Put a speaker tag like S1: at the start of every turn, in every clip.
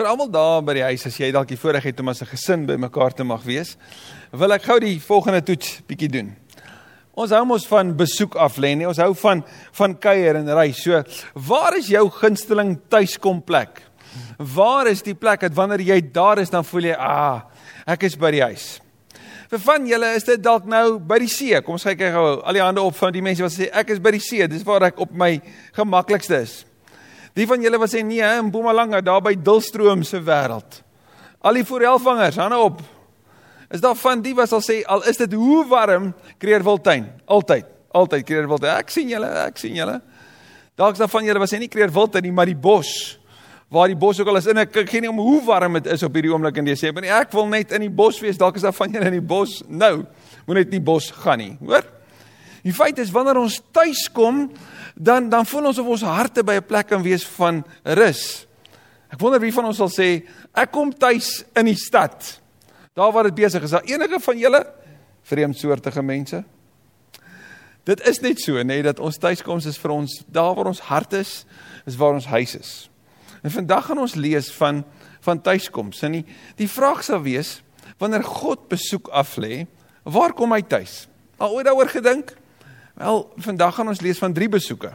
S1: vir almal daar by die huis as jy dalk die voorreg het om as 'n gesin by mekaar te mag wees, wil ek gou die volgende toets bietjie doen. Ons hou mos van besoek af lê nie. Ons hou van van kuier en reis. So, waar is jou gunsteling tuiskomplek? Waar is die plek dat wanneer jy daar is dan voel jy, "Ah, ek is by die huis." Vir van julle is dit dalk nou by die see. Kom ons kyk gou al die hande op van die mense wat sê ek is by die see. Dis waar ek op my gemaklikste is. Die van julle wat sê nee, in Mpumalanga daar by Dulstroom se wêreld. Al die forelvangers, hande op. Is daar van die wat sal sê al is dit hoe warm Kreerwiltuin, altyd, altyd Kreerwiltuin. Ek sien julle, ek sien julle. Dalk is daar van julle wat sê nie Kreerwiltuin nie, maar die bos. Waar die bos ook al is en ek kyk nie om hoe warm dit is op hierdie oomblik in Desember nie. Ek wil net in die bos wees. Dalk is daar van julle in die bos nou. Moet net nie bos gaan nie, hoor? Die feit is wanneer ons tuis kom, dan dan voel ons of ons harte by 'n plek kan wees van rus. Ek wonder wie van ons sal sê ek kom tuis in die stad. Daar waar dit besig is, daar enige van julle vreemdsoortige mense? Dit is net so, nê, nee, dat ons tuiskoms is vir ons daar waar ons hart is, is waar ons huis is. En vandag gaan ons lees van van tuiskoms. En die die vraag sal wees, wanneer God besoek aflê, waar kom hy tuis? Al ooit daaroor gedink? Wel, vandag gaan ons lees van drie besoeke.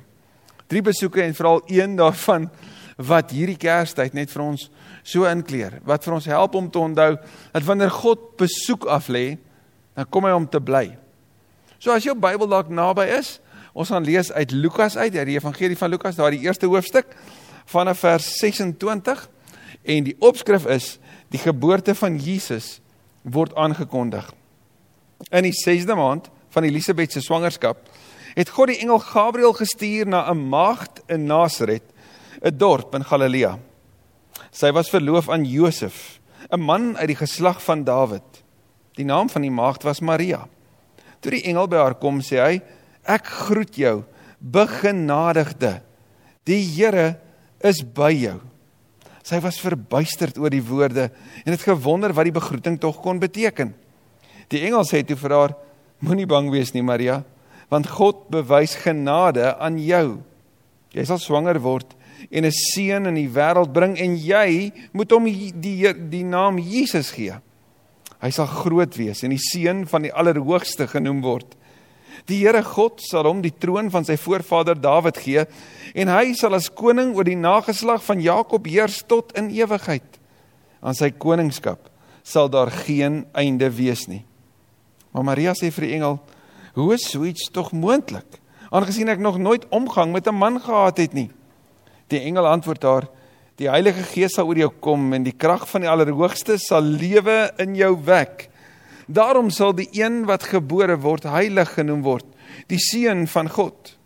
S1: Drie besoeke en veral een daarvan wat hierdie Kerstyd net vir ons so inkleer, wat vir ons help om te onthou dat wanneer God besoek af lê, dan kom hy om te bly. So as jou Bybel dalk naby is, ons gaan lees uit Lukas uit, die Evangelie van Lukas, daardie eerste hoofstuk vanaf vers 26 en die opskrif is die geboorte van Jesus word aangekondig. In die 6de maand van Elisabet se swangerskap, het God die engel Gabriël gestuur na 'n maagd in Nasaret, 'n dorp in Galilea. Sy was verloof aan Josef, 'n man uit die geslag van Dawid. Die naam van die maagd was Maria. Toe die engel by haar kom, sê hy: "Ek groet jou, begenadigde. Die Here is by jou." Sy was verbuisterd oor die woorde en het gewonder wat die begroeting tog kon beteken. Die engel sê toe vir haar: Moenie bang wees nie, Maria, want God bewys genade aan jou. Jy sal swanger word en 'n seun in die wêreld bring en jy moet hom die die, die naam Jesus gee. Hy sal groot wees en die seun van die Allerhoogste genoem word. Die Here God sal hom die troon van sy voorvader Dawid gee en hy sal as koning oor die nageslag van Jakob heers tot in ewigheid. Aan sy koningskap sal daar geen einde wees nie. Maar Maria sê vir die engel: "Hoe is so iets tog moontlik? Aangesien ek nog nooit omgang met 'n man gehad het nie." Die engel antwoord haar: "Die Heilige Gees sal oor jou kom en die krag van die Allerhoogste sal lewe in jou wek. Daarom sal die een wat gebore word heilig genoem word, die seun van God."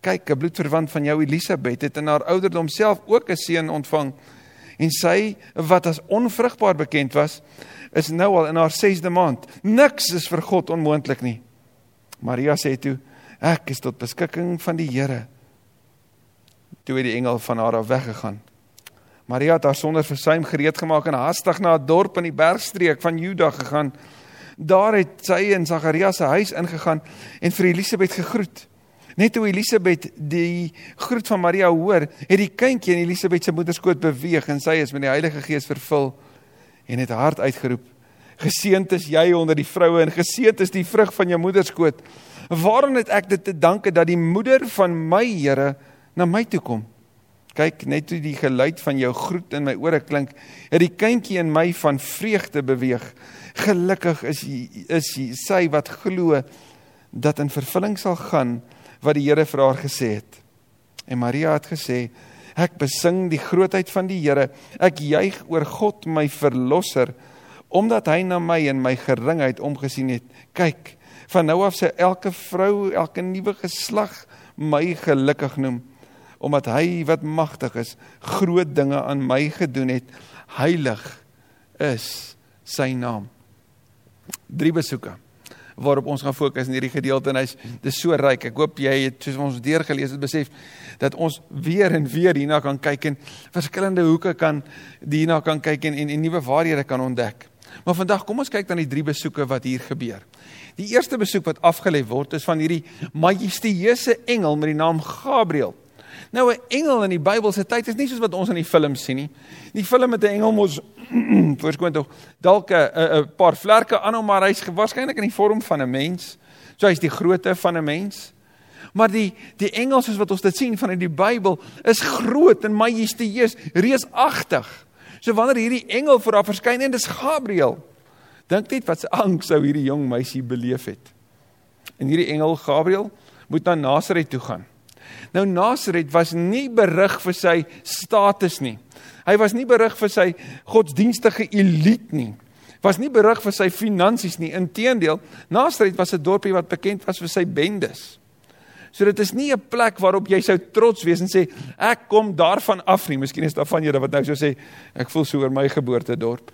S1: Kyk, 'n bloedverwant van jou Elisabet het in haar ouderdom self ook 'n seun ontvang. En sy wat as onvrugbaar bekend was, is nou al in haar 6de maand. Niks is vir God onmoontlik nie. Maria sê toe: Ek is tot beskikking van die Here. Toe het die engel van haar af weggegaan. Maria het haar sonder versuim gereed gemaak en haastig na 'n dorp in die bergstreek van Juda gegaan. Daar het sy in Sagaria se huis ingegaan en vir Elisabet gegroet. Net toe Elisabet die groet van Maria hoor, het die kindjie in Elisabet se moederskoot beweeg en sy is met die Heilige Gees vervul en het hard uitgeroep: Geseënd is jy onder die vroue en geseënd is die vrug van jou moederskoot. Waarom het ek dit te danke dat die moeder van my Here na my toe kom? Kyk, net toe die geluid van jou groet in my ore klink, het die kindjie in my van vreugde beweeg. Gelukkig is is sy wat glo dat in vervulling sal gaan wat die Here vir haar gesê het. En Maria het gesê: Ek besing die grootheid van die Here. Ek juig oor God my verlosser omdat hy na my en my geringheid omgesien het. Kyk, van nou af sê elke vrou, elke nuwe geslag my gelukkig noem omdat hy wat magtig is, groot dinge aan my gedoen het. Heilig is sy naam. Drie besoeke waarop ons gaan fokus in hierdie gedeelte en hy's dis so ryk. Ek hoop jy het soos ons deurgelees het besef dat ons weer en weer hierna kan kyk en verskillende hoeke kan hierna kan kyk en en, en nuwe waarhede kan ontdek. Maar vandag kom ons kyk dan die drie besoeke wat hier gebeur. Die eerste besoek wat afgelê word is van hierdie majestueuse engel met die naam Gabriël. Nou 'n engel in die Bybel se tyd is nie soos wat ons in die films sien nie. Die film met 'n engel mos voorskoon tog dalk 'n 'n paar vlerke aan hom maar hy's waarskynlik in die vorm van 'n mens. So hy's die grootte van 'n mens. Maar die die engel soos wat ons dit sien van in die Bybel is groot en majestueus, reusagtig. So wanneer hierdie engel voor haar verskyn en dis Gabriël. Dink net wat se angs sou hierdie jong meisie beleef het. En hierdie engel Gabriël moet na Nasaret toe gaan. Nou Nasaret was nie berig vir sy status nie. Hy was nie berig vir sy godsdienstige elite nie. Was nie berig vir sy finansies nie. Inteendeel, Nasaret was 'n dorpie wat bekend was vir sy bendes. So dit is nie 'n plek waarop jy sou trots wees en sê ek kom daarvan af nie. Miskien is daar van julle wat nou sou sê ek voel so oor my geboortedorp.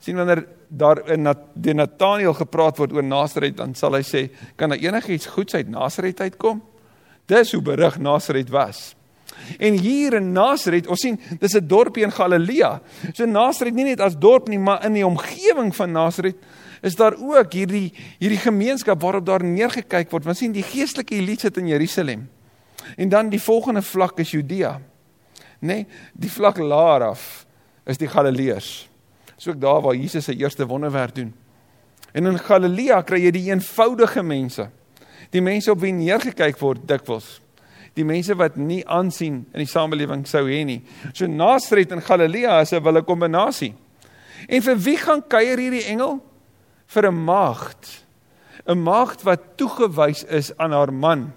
S1: Sien wanneer daar in die Nathaniel gepraat word oor Nasaret, dan sal hy sê kan daar enigiets goeds uit Nasaret uitkom? Dis hoe berig Nasaret was. En hier in Nasaret, ons sien, dis 'n dorpie in Galilea. So Nasaret nie net as dorp nie, maar in die omgewing van Nasaret is daar ook hierdie hierdie gemeenskap waarop daar neergekyk word. Want sien, die geestelike elite sit in Jerusalem. En dan die volgende vlak is Judea. Nê? Nee, die vlak laer af is die Galileërs. Dis ook daar waar Jesus sy eerste wonderwerk doen. En in Galilea kry jy die eenvoudige mense die mense op wie neergekyk word dikwels. Die mense wat nie aansien in die samelewing sou hê nie. So Nasaret en Galilea is 'n wille kombinasie. En vir wie gaan kuier hierdie engel? Vir 'n maagd. 'n maagd wat toegewys is aan haar man.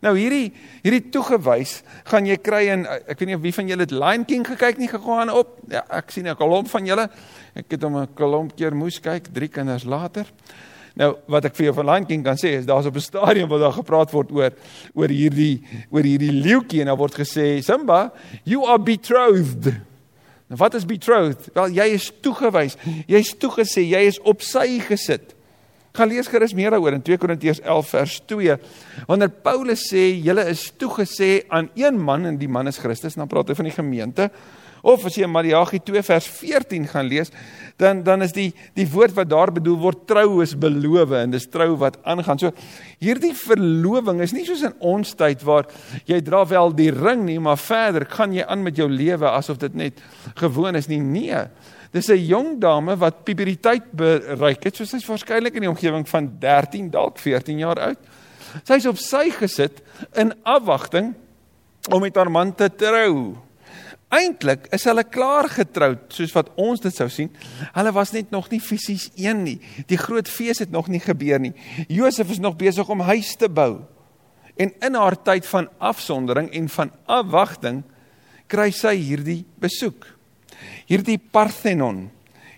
S1: Nou hierdie hierdie toegewys gaan jy kry in ek weet nie of wie van julle het Lion King gekyk nie gegaan op. Ja ek sien 'n klomp van julle. Ek het hom 'n klomp keer moes kyk drie kinders later Nou wat ek vir jou van Lion King kan sê is daar's op 'n stadium waar daar gepraat word oor oor hierdie oor hierdie leeuetjie en daar word gesê Simba, you are betrothed. Nou wat is betrothed? Wel jy is toegewys. Jy's toegesê, jy is op sy gesit. Gaan lees gerus meer daaroor in 2 Korintiërs 11 vers 2. Wanneer Paulus sê julle is toegesê aan een man en die man is Christus, dan praat hy van die gemeente. Of as jy Maleagi 2 vers 14 gaan lees, dan dan is die die woord wat daar bedoel word trou is belowe en dis trou wat aangaan. So hierdie verloving is nie soos in ons tyd waar jy dra wel die ring nie, maar verder gaan jy aan met jou lewe asof dit net gewoon is nie. Nee. Dis 'n jong dame wat puberteit bereik het, so sy's waarskynlik in die omgewing van 13 dalk 14 jaar oud. Sy's op sy gesit in afwagting om met haar man te trou. Eintlik is hulle klaar getroud soos wat ons dit sou sien. Hulle was net nog nie fisies een nie. Die groot fees het nog nie gebeur nie. Josef is nog besig om huis te bou. En in haar tyd van afsondering en van afwagting kry sy hierdie besoek. Hierdie Parthenon,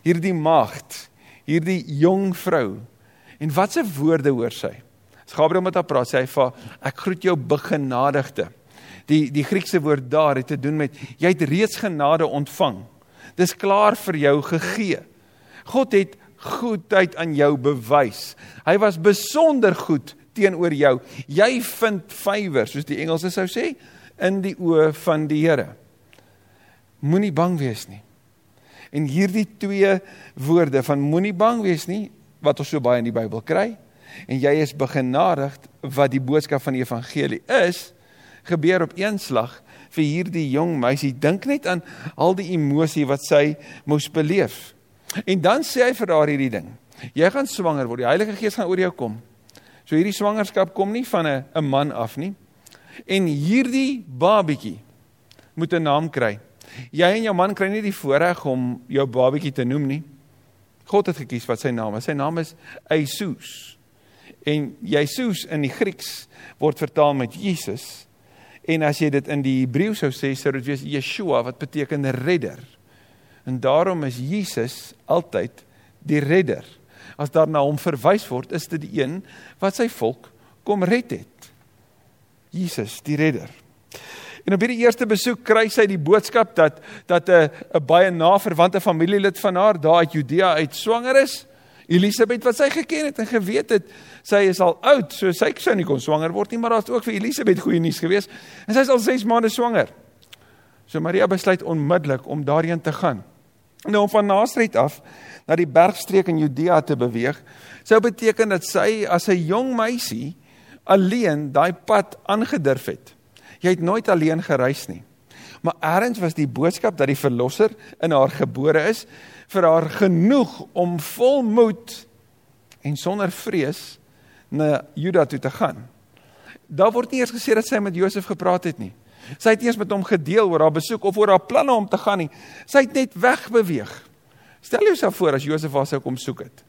S1: hierdie maagd, hierdie jong vrou. En watse woorde hoor sy? As Gabriël met haar praat, sê hy vir haar: "Ek groet jou begenadigde." Die die Griekse woord daar het te doen met jy het reeds genade ontvang. Dis klaar vir jou gegee. God het goedheid aan jou bewys. Hy was besonder goed teenoor jou. Jy vind favour, soos die Engelse sou sê, in die oë van die Here. Moenie bang wees nie. En hierdie twee woorde van moenie bang wees nie wat ons so baie in die Bybel kry en jy is begenadigd wat die boodskap van die evangelie is, gebeur op een slag vir hierdie jong meisie. Dink net aan al die emosie wat sy moes beleef. En dan sê hy vir haar hierdie ding. Jy gaan swanger word. Die Heilige Gees gaan oor jou kom. So hierdie swangerskap kom nie van 'n 'n man af nie. En hierdie babietjie moet 'n naam kry. Jy en jou man kry nie die voorreg om jou babietjie te noem nie. God het gekies wat sy naam is. Sy naam is Jesus. En Jesus in die Grieks word vertaal met Jesus. En as jy dit in die Hebreë sou sê, sou dit wees Yeshua wat beteken redder. En daarom is Jesus altyd die redder. As daar na hom verwys word, is dit die een wat sy volk kom red het. Jesus, die redder. En op hierdie eerste besoek kry sy die boodskap dat dat 'n 'n baie naverwante familielid van haar daar uit Judea uit swanger is. Elisabeth wat sy geken het en geweet het sy is al oud, so sy sou nie kon swanger word nie, maar daar's ook vir Elisabeth goeie nuus gewees. En sy is al 6 maande swanger. So Maria besluit onmiddellik om daarheen te gaan. Nou om van Nasaret af na die bergstreek in Judea te beweeg, sou beteken dat sy as 'n jong meisie alleen daai pad aangedurf het. Jy het nooit alleen gereis nie. Maar eers was die boodskap dat die verlosser in haar gebore is vir haar genoeg om vol moed en sonder vrees na Juda toe te gaan. Daar word nie eers gesê dat sy met Josef gepraat het nie. Sy het eers met hom gedeel oor haar besoek of oor haar planne om te gaan nie. Sy het net wegbeweeg. Stel jouself voor as Josef haar sou kom soek het.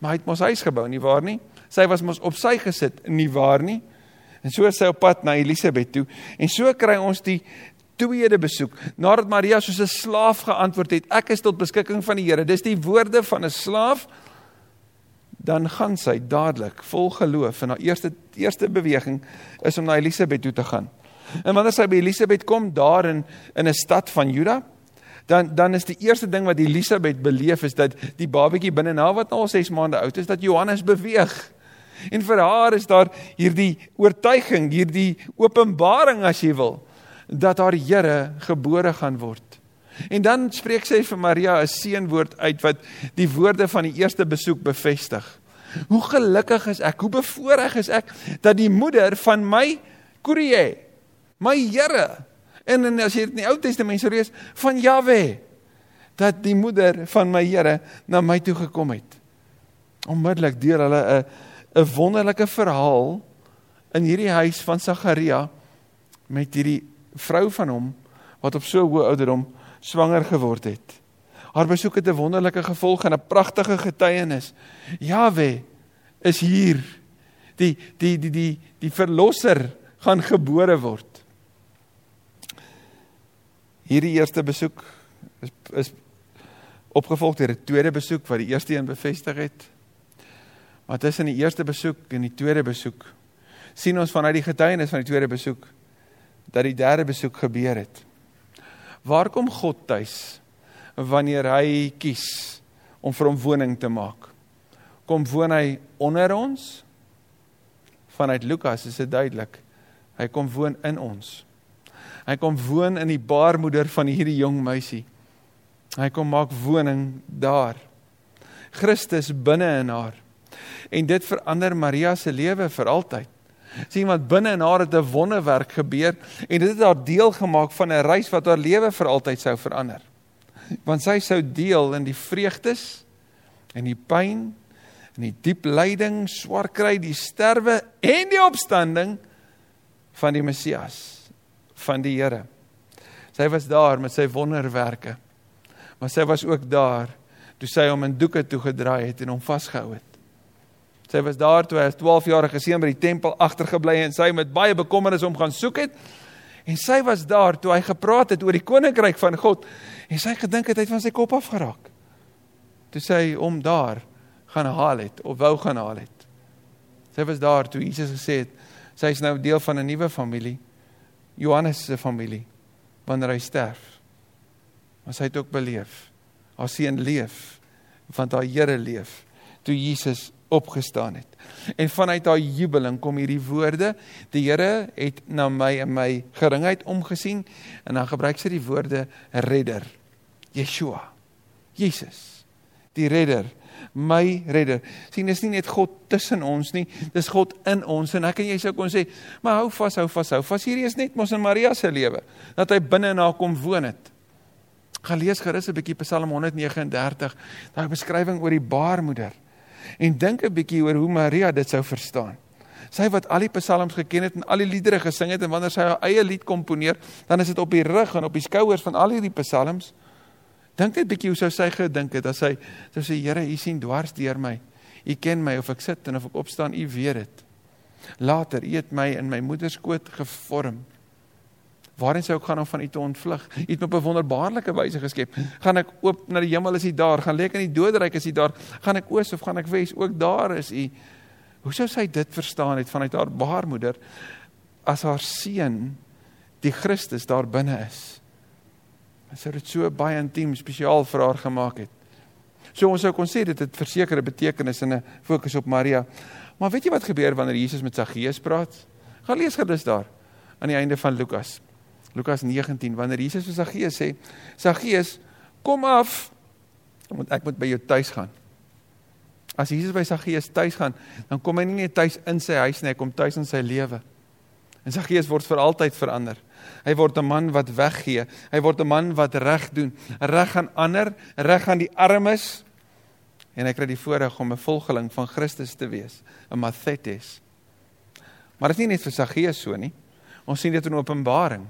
S1: Maar hy het mos huis gebou nie waar nie? Sy was mos op sy gesit nie waar nie? En so is sy op pad na Elisabet toe en so kry ons die tweede besoek. Nadat Maria soos 'n slaaf geantwoord het, ek is tot beskikking van die Here. Dis die woorde van 'n slaaf. Dan gaan sy dadelik vol geloof en haar eerste eerste beweging is om na Elisabet toe te gaan. En wanneer sy by Elisabet kom daar in in 'n stad van Juda, dan dan is die eerste ding wat Elisabet beleef is dat die babatjie binne na wat nou al 6 maande oud is dat Johannes beweeg. En vir haar is daar hierdie oortuiging, hierdie openbaring as jy wil, dat haar Here gebore gaan word. En dan spreek sy vir Maria 'n seënwoord uit wat die woorde van die eerste besoek bevestig. Hoe gelukkig is ek, hoe bevoorreg is ek dat die moeder van my Kurie, my Here, En en as jy dit in die Ou Testament sou lees van Jahwe dat die moeder van my Here na my toe gekom het. Onmiddellik deur hulle 'n 'n wonderlike verhaal in hierdie huis van Sagaria met hierdie vrou van hom wat op so hoë ouderdom swanger geword het. Haar besoek het 'n wonderlike gevolg en 'n pragtige getuienis. Jahwe is hier. Die die die die die verlosser gaan gebore word. Hierdie eerste besoek is is opgevolg deur 'n tweede besoek wat die eerste een bevestig het. Maar tussen die eerste besoek en die tweede besoek sien ons vanuit die getuienis van die tweede besoek dat die derde besoek gebeur het. Waar kom God tuis wanneer hy kies om vir hom woning te maak? Kom woon hy onder ons? Vanuit Lukas is dit duidelik. Hy kom woon in ons. Hy kom woon in die baarmoeder van hierdie jong meisie. Hy kom maak woning daar. Christus binne in haar. En dit verander Maria se lewe vir altyd. Sien wat binne in haar het 'n wonderwerk gebeur en dit het haar deel gemaak van 'n reis wat haar lewe vir altyd sou verander. Want sy sou deel in die vreugdes en die pyn en die diep lyding, swaar kry, die sterwe en die opstanding van die Messias van die Here. Sy was daar met sy wonderwerke. Maar sy was ook daar toe sy hom in doeke toe gedraai het en hom vasgehou het. Sy was daar toe hy as 12-jarige seun by die tempel agtergebly en sy met baie bekommernis hom gaan soek het. En sy was daar toe hy gepraat het oor die koninkryk van God en sy gedink het hy het van sy kop af geraak. Toe sy hom daar gaan haal het of wou gaan haal het. Sy was daar toe Jesus gesê het sy is nou deel van 'n nuwe familie. Johannes se familie wanneer hy sterf. Maar sy het ook beleef. Haar seun leef want haar Here leef toe Jesus opgestaan het. En vanuit haar jubeling kom hierdie woorde: Die Here het na my en my geringheid omgesien en dan gebruik sy die woorde redder. Yeshua. Jesus. Die redder my redder. sien dis nie net God tussen ons nie, dis God in ons en ek en jy sou kon sê, maar hou vas, hou vas, hou vas. Hierdie is net mos in Maria se lewe dat hy binne in haar kom woon het. Gaan lees gerus 'n bietjie Psalm 139, daai beskrywing oor die baarmoeder. En dink 'n bietjie oor hoe Maria dit sou verstaan. Sy wat al die psalms geken het en al die liedere gesing het en wanneer sy haar eie lied komponeer, dan is dit op die rug en op die skouers van al hierdie psalms. Dink net 'n bietjie hoe sou sy gedink het as hy sou sê Here, U sien dwars deur my. U ken my of ek sit en of ek opstaan, U weet dit. Later, U het my in my moeder se skoot gevorm. Waarheen sou ek gaan om van U te ontvlug? U het my op 'n wonderbaarlike wyse geskep. Gaan ek oop na die hemel is U daar? Gaan lê ek in die doderyk is U daar? Gaan ek oos of gaan ek wes? Ook daar is U. Hoe sou sy dit verstaan het vanuit haar baarmoeder as haar seun die Christus daar binne is? Sy het dit so baie intiem spesiaal vir haar gemaak het. So ons sou kon sê dit het versekerde betekenis en 'n fokus op Maria. Maar weet jy wat gebeur wanneer Jesus met Saggeus praat? Gaan lees gerus daar aan die einde van Lukas. Lukas 19 wanneer Jesus vir Saggeus sê: "Saggeus, kom af want ek moet by jou tuis gaan." As Jesus by Saggeus tuis gaan, dan kom hy nie net tuis in sy huis nie, hy kom tuis in sy lewe. En Saggeus word vir altyd verander. Hy word 'n man wat weggee. Hy word 'n man wat reg doen, reg aan ander, reg aan die armes. En hy kry die voorreg om 'n volgeling van Christus te wees, 'n Mathetes. Maar dit is nie net vir Saggeus so nie. Ons sien dit in Openbaring.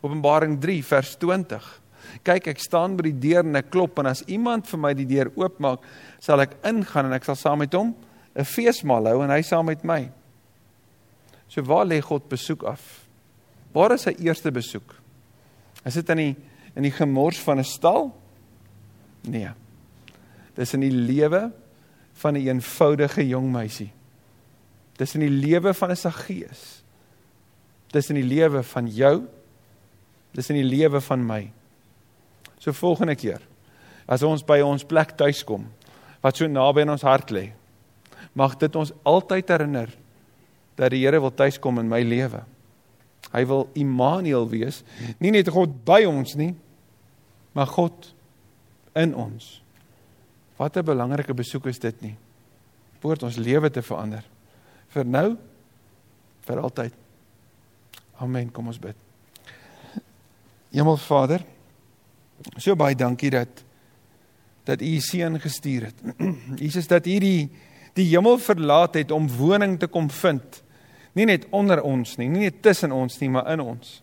S1: Openbaring 3 vers 20. Kyk, ek staan by die deur en ek klop en as iemand vir my die deur oopmaak, sal ek ingaan en ek sal saam met hom 'n feesmaal hou en hy saam met my. So waar lê God besoek af? Waar is sy eerste besoek? Is dit in die in die gemors van 'n stal? Nee. Dis in die lewe van 'n een eenvoudige jong meisie. Dis in die lewe van 'n Saggeus. Dis in die lewe van jou. Dis in die lewe van my. So volgende keer as ons by ons plek tuis kom wat so naby in ons hart lê, mag dit ons altyd herinner dat die Here wil tuiskom in my lewe. Hy wil Immanuel wees, nie net God by ons nie, maar God in ons. Wat 'n belangrike besoek is dit nie. Poort ons lewe te verander. Vir nou, vir altyd. Amen. Kom ons bid. Hemelvader, so baie dankie dat dat U seun gestuur het. Jesus dat U die die hemel verlaat het om woning te kom vind nie net onder ons nie, nie net tussen ons nie, maar in ons.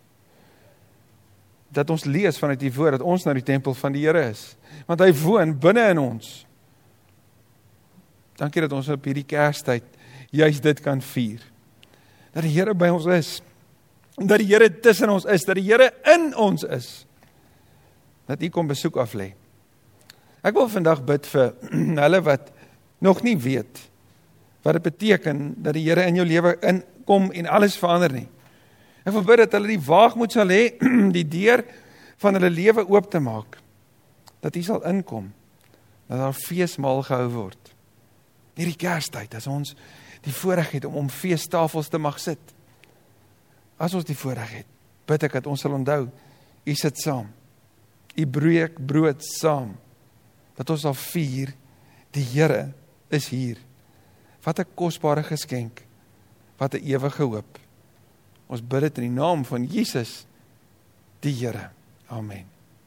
S1: Dat ons lees vanuit die woord dat ons nou die tempel van die Here is, want hy woon binne in ons. Dankie dat ons op hierdie Kerstyd juis dit kan vier. Dat die Here by ons is. Dat die Here tussen ons is, dat die Here in ons is. Dat U kom besoek af lê. Ek wil vandag bid vir hulle wat nog nie weet wat dit beteken dat die Here in jou lewe in kom en alles verander nie. Ek wil bid dat hulle die waagmoed sal hê die deur van hulle lewe oop te maak. Dat U sal inkom. Dat daar feesmaal gehou word. Hierdie Kerstyd as ons die voorreg het om om feestafels te mag sit. As ons die voorreg het, bid ek dat ons sal onthou U sit saam. U breek brood saam. Dat ons sal vier die Here is hier. Wat 'n kosbare geskenk wat 'n ewige hoop. Ons bid dit in die naam van Jesus die Here. Amen.